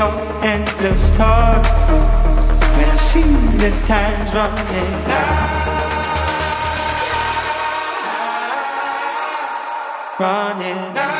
your endless talk when I see the time's running out. Running out.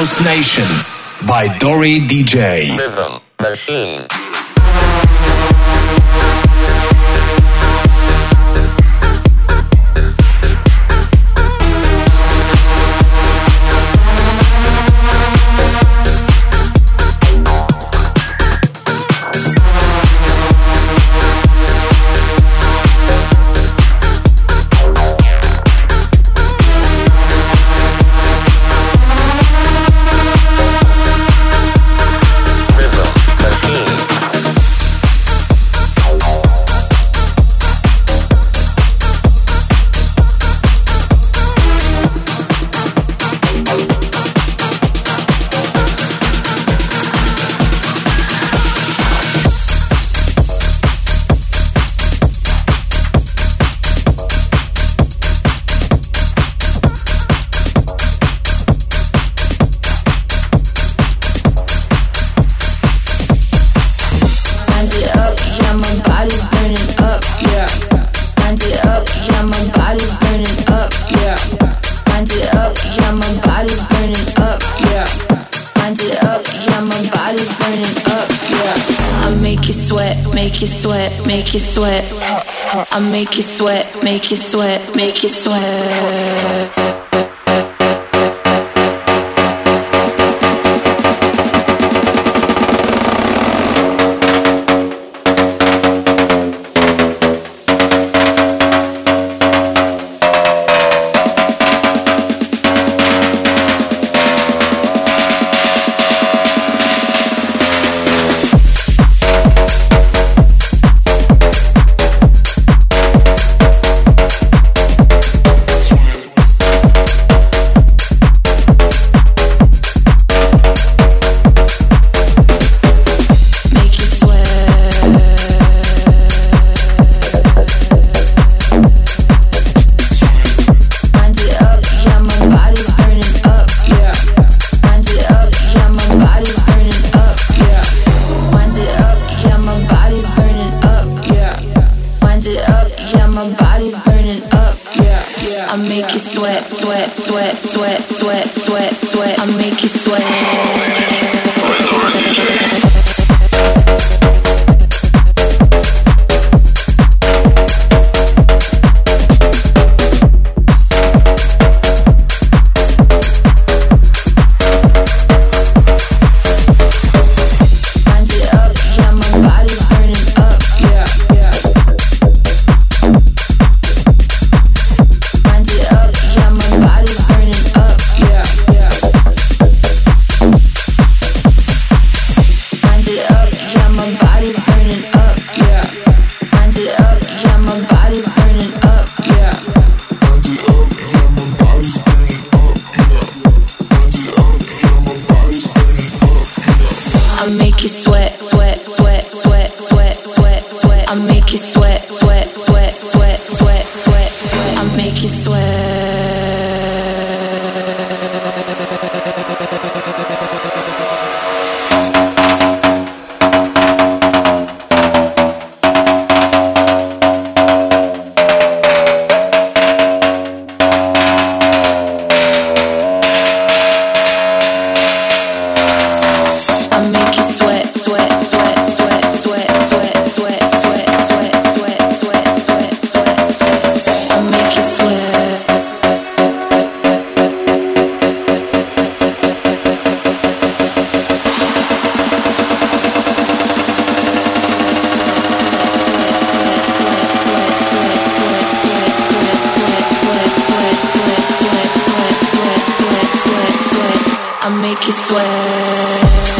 House Nation by Dori DJ. Rhythm Machine. make you sweat, make you sweat. I make you sweat, make you sweat, make you sweat. I make you sweat.